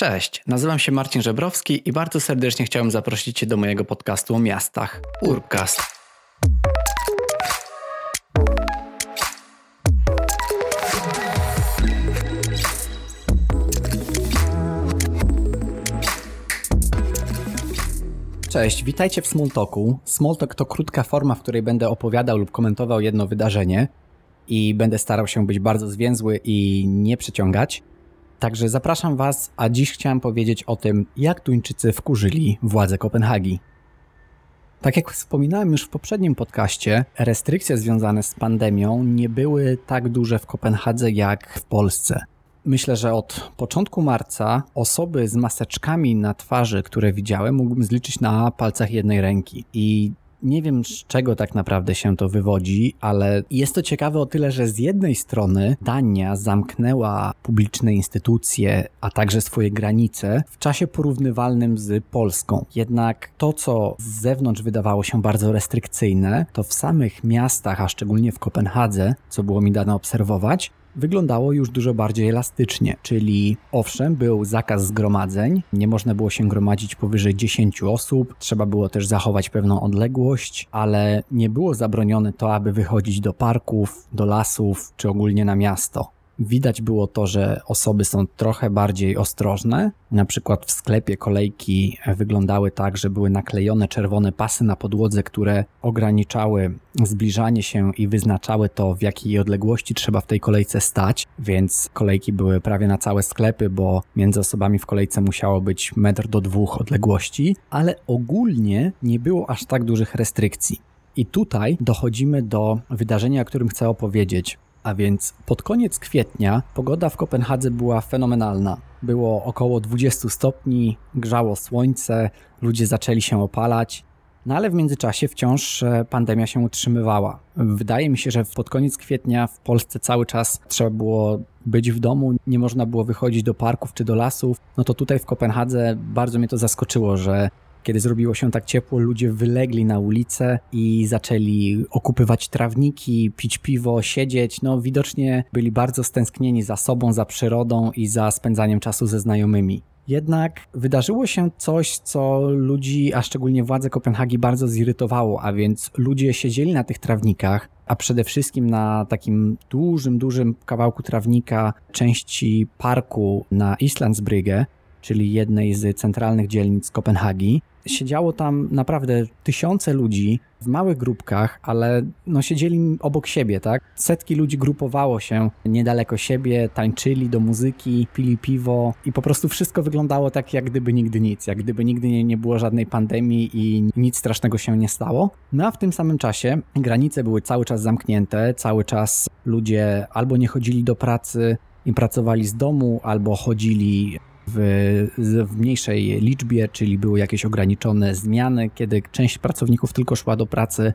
Cześć, nazywam się Marcin Żebrowski i bardzo serdecznie chciałem zaprosić Cię do mojego podcastu o miastach Urcast. Cześć, witajcie w Smalltalku. Smalltalk to krótka forma, w której będę opowiadał lub komentował jedno wydarzenie i będę starał się być bardzo zwięzły i nie przeciągać. Także zapraszam Was, a dziś chciałem powiedzieć o tym, jak Tuńczycy wkurzyli władze Kopenhagi. Tak jak wspominałem już w poprzednim podcaście, restrykcje związane z pandemią nie były tak duże w Kopenhadze jak w Polsce. Myślę, że od początku marca osoby z maseczkami na twarzy, które widziałem, mógłbym zliczyć na palcach jednej ręki. I nie wiem, z czego tak naprawdę się to wywodzi, ale jest to ciekawe o tyle, że z jednej strony Dania zamknęła publiczne instytucje, a także swoje granice w czasie porównywalnym z Polską. Jednak to, co z zewnątrz wydawało się bardzo restrykcyjne, to w samych miastach, a szczególnie w Kopenhadze, co było mi dane obserwować, wyglądało już dużo bardziej elastycznie, czyli owszem, był zakaz zgromadzeń, nie można było się gromadzić powyżej 10 osób, trzeba było też zachować pewną odległość, ale nie było zabronione to, aby wychodzić do parków, do lasów czy ogólnie na miasto. Widać było to, że osoby są trochę bardziej ostrożne. Na przykład w sklepie kolejki wyglądały tak, że były naklejone czerwone pasy na podłodze, które ograniczały zbliżanie się i wyznaczały to, w jakiej odległości trzeba w tej kolejce stać, więc kolejki były prawie na całe sklepy, bo między osobami w kolejce musiało być metr do dwóch odległości, ale ogólnie nie było aż tak dużych restrykcji. I tutaj dochodzimy do wydarzenia, o którym chcę opowiedzieć. A więc pod koniec kwietnia pogoda w Kopenhadze była fenomenalna. Było około 20 stopni, grzało słońce, ludzie zaczęli się opalać. No ale w międzyczasie wciąż e, pandemia się utrzymywała. Wydaje mi się, że pod koniec kwietnia w Polsce cały czas trzeba było być w domu, nie można było wychodzić do parków czy do lasów. No to tutaj w Kopenhadze bardzo mnie to zaskoczyło, że kiedy zrobiło się tak ciepło, ludzie wylegli na ulicę i zaczęli okupywać trawniki, pić piwo, siedzieć. No, widocznie byli bardzo stęsknieni za sobą, za przyrodą i za spędzaniem czasu ze znajomymi. Jednak wydarzyło się coś, co ludzi, a szczególnie władze Kopenhagi, bardzo zirytowało, a więc ludzie siedzieli na tych trawnikach, a przede wszystkim na takim dużym, dużym kawałku trawnika części parku na Islandsbrygge, czyli jednej z centralnych dzielnic Kopenhagi. Siedziało tam naprawdę tysiące ludzi w małych grupkach, ale no siedzieli obok siebie, tak? Setki ludzi grupowało się niedaleko siebie, tańczyli do muzyki, pili piwo i po prostu wszystko wyglądało tak, jak gdyby nigdy nic, jak gdyby nigdy nie, nie było żadnej pandemii i nic strasznego się nie stało. No a w tym samym czasie granice były cały czas zamknięte, cały czas ludzie albo nie chodzili do pracy, i pracowali z domu, albo chodzili w, w mniejszej liczbie, czyli były jakieś ograniczone zmiany, kiedy część pracowników tylko szła do pracy.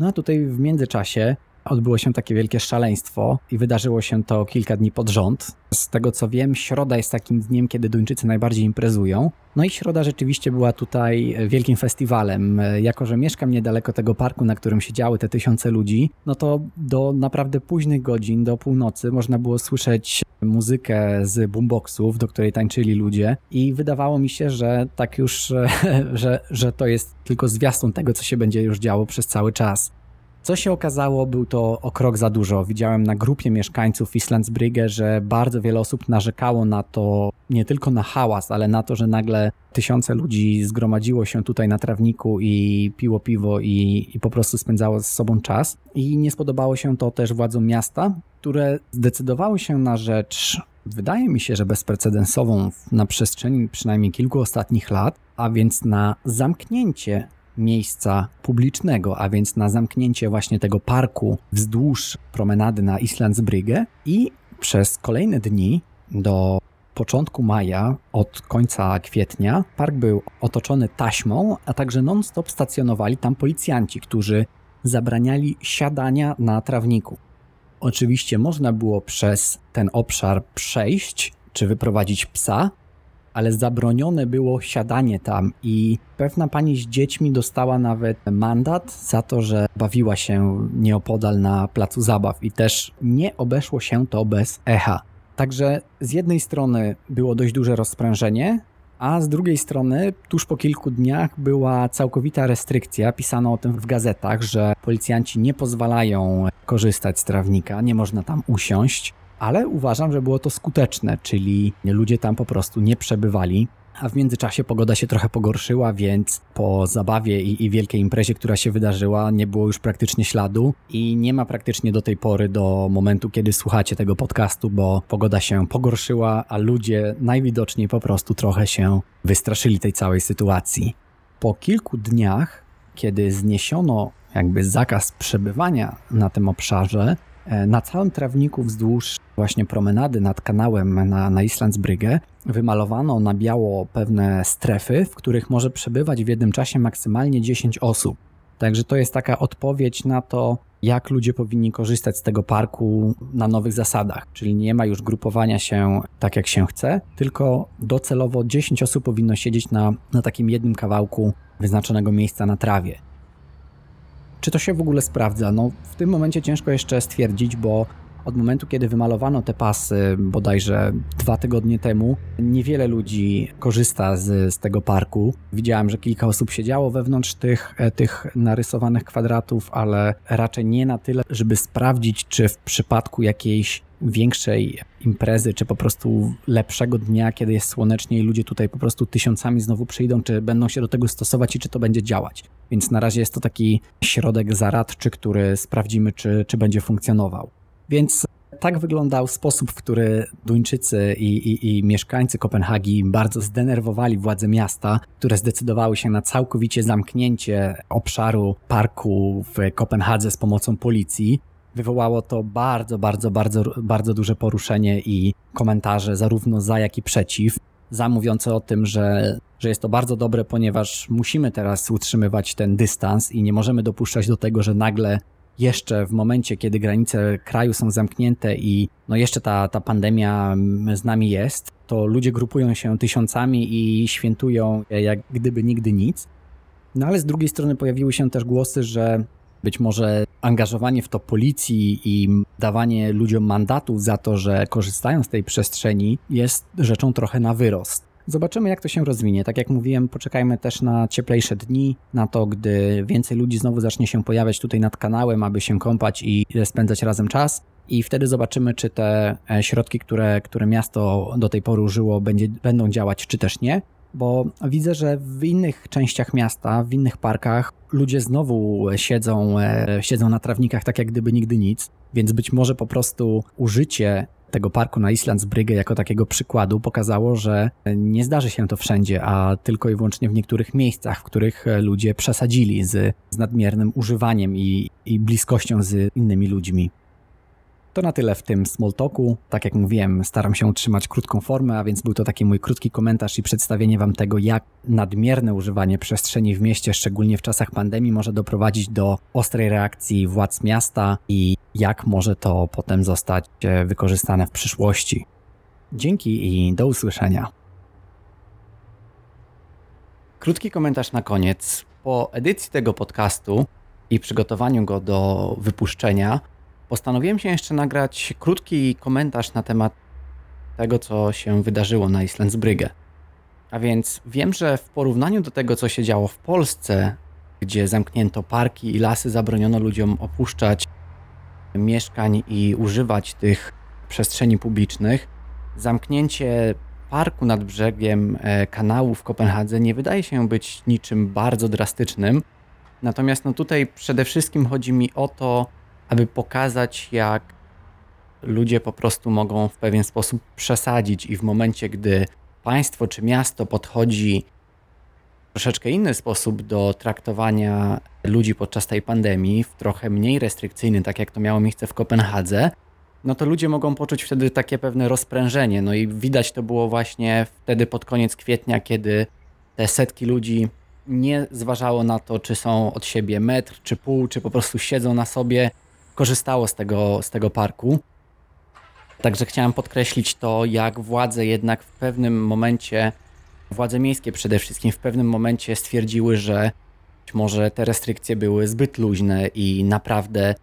No a tutaj w międzyczasie odbyło się takie wielkie szaleństwo i wydarzyło się to kilka dni pod rząd. Z tego co wiem, środa jest takim dniem, kiedy Duńczycy najbardziej imprezują. No i środa rzeczywiście była tutaj wielkim festiwalem. Jako, że mieszkam niedaleko tego parku, na którym siedziały te tysiące ludzi, no to do naprawdę późnych godzin, do północy można było słyszeć muzykę z boomboxów, do której tańczyli ludzie i wydawało mi się, że tak już, że, że to jest tylko zwiastun tego, co się będzie już działo przez cały czas. Co się okazało, był to o krok za dużo. Widziałem na grupie mieszkańców Islandsbrygge, że bardzo wiele osób narzekało na to, nie tylko na hałas, ale na to, że nagle tysiące ludzi zgromadziło się tutaj na trawniku i piło piwo i, i po prostu spędzało z sobą czas. I nie spodobało się to też władzom miasta, które zdecydowały się na rzecz wydaje mi się, że bezprecedensową na przestrzeni przynajmniej kilku ostatnich lat, a więc na zamknięcie miejsca publicznego, a więc na zamknięcie właśnie tego parku wzdłuż promenady na Islandsbrygge i przez kolejne dni do początku maja, od końca kwietnia, park był otoczony taśmą, a także non-stop stacjonowali tam policjanci, którzy zabraniali siadania na trawniku. Oczywiście można było przez ten obszar przejść czy wyprowadzić psa, ale zabronione było siadanie tam i pewna pani z dziećmi dostała nawet mandat za to, że bawiła się nieopodal na placu zabaw i też nie obeszło się to bez echa. Także z jednej strony było dość duże rozprężenie, a z drugiej strony tuż po kilku dniach była całkowita restrykcja. Pisano o tym w gazetach, że policjanci nie pozwalają korzystać z trawnika, nie można tam usiąść, ale uważam, że było to skuteczne, czyli ludzie tam po prostu nie przebywali. A w międzyczasie pogoda się trochę pogorszyła, więc po zabawie i, i, wielkiej imprezie, która się wydarzyła, nie było już praktycznie śladu i nie ma praktycznie do tej pory, do momentu, kiedy słuchacie tego podcastu, bo pogoda się pogorszyła, a ludzie najwidoczniej po prostu trochę się wystraszyli tej całej sytuacji. Po kilku dniach, kiedy zniesiono jakby zakaz przebywania na tym obszarze, na całym trawniku wzdłuż właśnie promenady nad kanałem na, na Islandsbrygę wymalowano na biało pewne strefy, w których może przebywać w jednym czasie maksymalnie 10 osób. Także to jest taka odpowiedź na to, jak ludzie powinni korzystać z tego parku na nowych zasadach. Czyli nie ma już grupowania się tak, jak się chce, tylko docelowo 10 osób powinno siedzieć na, na takim jednym kawałku wyznaczonego miejsca na trawie. Czy to się w ogóle sprawdza? No, w tym momencie ciężko jeszcze stwierdzić, bo od momentu, kiedy wymalowano te pasy, bodajże dwa tygodnie temu, niewiele ludzi korzysta z, z tego parku. Widziałem, że kilka osób siedziało wewnątrz tych, e, tych narysowanych kwadratów, ale raczej nie na tyle, żeby sprawdzić, czy w przypadku jakiejś większej imprezy, czy po prostu lepszego dnia, kiedy jest słonecznie i ludzie tutaj po prostu tysiącami znowu przyjdą, czy będą się do tego stosować i czy to będzie działać. Więc na razie jest to taki środek zaradczy, który sprawdzimy, czy, czy będzie funkcjonował. Więc tak wyglądał sposób, w który Duńczycy i, i, i, mieszkańcy Kopenhagi bardzo zdenerwowali władze miasta, które zdecydowały się na całkowicie zamknięcie obszaru parku w Kopenhadze z pomocą policji. Wywołało to bardzo, bardzo, bardzo, bardzo duże poruszenie i komentarze zarówno za, jak i przeciw. Za mówiące o tym, że, że jest to bardzo dobre, ponieważ musimy teraz utrzymywać ten dystans i nie możemy dopuszczać do tego, że nagle jeszcze w momencie, kiedy granice kraju są zamknięte i no jeszcze ta, ta pandemia z nami jest, to ludzie grupują się tysiącami i świętują jak gdyby nigdy nic. No ale z drugiej strony pojawiły się też głosy, że być może angażowanie w to policji i dawanie ludziom mandatów za to, że korzystają z tej przestrzeni jest rzeczą trochę na wyrost. Zobaczymy, jak to się rozwinie. Tak jak mówiłem, poczekajmy też na cieplejsze dni, na to, gdy więcej ludzi znowu zacznie się pojawiać tutaj nad kanałem, aby się kąpać i spędzać razem czas. I wtedy zobaczymy, czy te e, środki, które, które miasto do tej pory użyło, będzie, będą działać, czy też nie. Bo widzę, że w innych częściach miasta, w innych parkach ludzie znowu siedzą, e, siedzą na trawnikach tak jak gdyby nigdy nic, więc być może po prostu użycie tego parku na Islandsbrygę jako takiego przykładu pokazało, że nie zdarzy się to wszędzie, a tylko i wyłącznie w niektórych miejscach, w których ludzie przesadzili z, z nadmiernym używaniem i, i bliskością z innymi ludźmi. To na tyle w tym small talku. Tak jak mówiłem, staram się utrzymać krótką formę, a więc był to taki mój krótki komentarz i przedstawienie Wam tego, jak nadmierne używanie przestrzeni w mieście, szczególnie w czasach pandemii, może doprowadzić do ostrej reakcji władz miasta i jak może to potem zostać e, wykorzystane w przyszłości. Dzięki i do usłyszenia. Krótki komentarz na koniec. Po edycji tego podcastu i przygotowaniu go do wypuszczenia, postanowiłem się jeszcze nagrać krótki komentarz na temat tego, co się wydarzyło na Islandsbrygę. A więc wiem, że w porównaniu do tego, co się działo w Polsce, gdzie zamknięto parki i lasy, zabroniono ludziom opuszczać mieszkań i używać tych przestrzeni publicznych, zamknięcie parku nad brzegiem e, kanału w Kopenhadze nie wydaje się być niczym bardzo drastycznym. Natomiast no tutaj przede wszystkim chodzi mi o to, aby pokazać, jak ludzie po prostu mogą w pewien sposób przesadzić i w momencie, gdy państwo czy miasto podchodzi w troszeczkę inny sposób do traktowania ludzi podczas tej pandemii, w trochę mniej restrykcyjny, tak jak to miało miejsce w Kopenhadze, no to ludzie mogą poczuć wtedy takie pewne rozprężenie. No i widać to było właśnie wtedy pod koniec kwietnia, kiedy te setki ludzi nie zważało na to, czy są od siebie metr, czy pół, czy po prostu siedzą na sobie, korzystało z tego, z tego parku. Także chciałem podkreślić to, jak władze jednak w pewnym momencie, władze miejskie przede wszystkim w pewnym momencie stwierdziły, że być może te restrykcje były zbyt luźne i naprawdę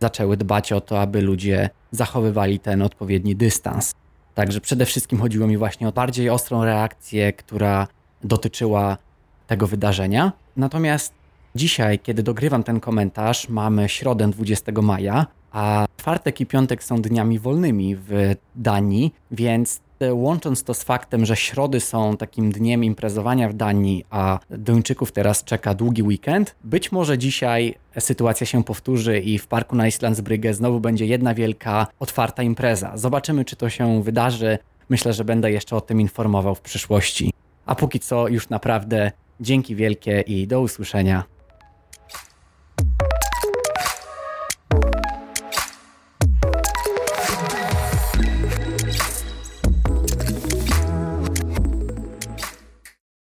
zaczęły dbać o to, aby ludzie zachowywali ten odpowiedni dystans. Także przede wszystkim chodziło mi właśnie o bardziej ostrą reakcję, która dotyczyła tego wydarzenia. Natomiast dzisiaj, kiedy dogrywam ten komentarz, mamy środę 20 maja, a czwartek i piątek są dniami wolnymi w Danii, więc łącząc to z faktem, że środy są takim dniem imprezowania w Danii, a Duńczyków teraz czeka długi weekend, być może dzisiaj sytuacja się powtórzy i w parku na Islandsbrygge znowu będzie jedna wielka, otwarta impreza. Zobaczymy, czy to się wydarzy. Myślę, że będę jeszcze o tym informował w przyszłości. A póki co już naprawdę dzięki wielkie i do usłyszenia.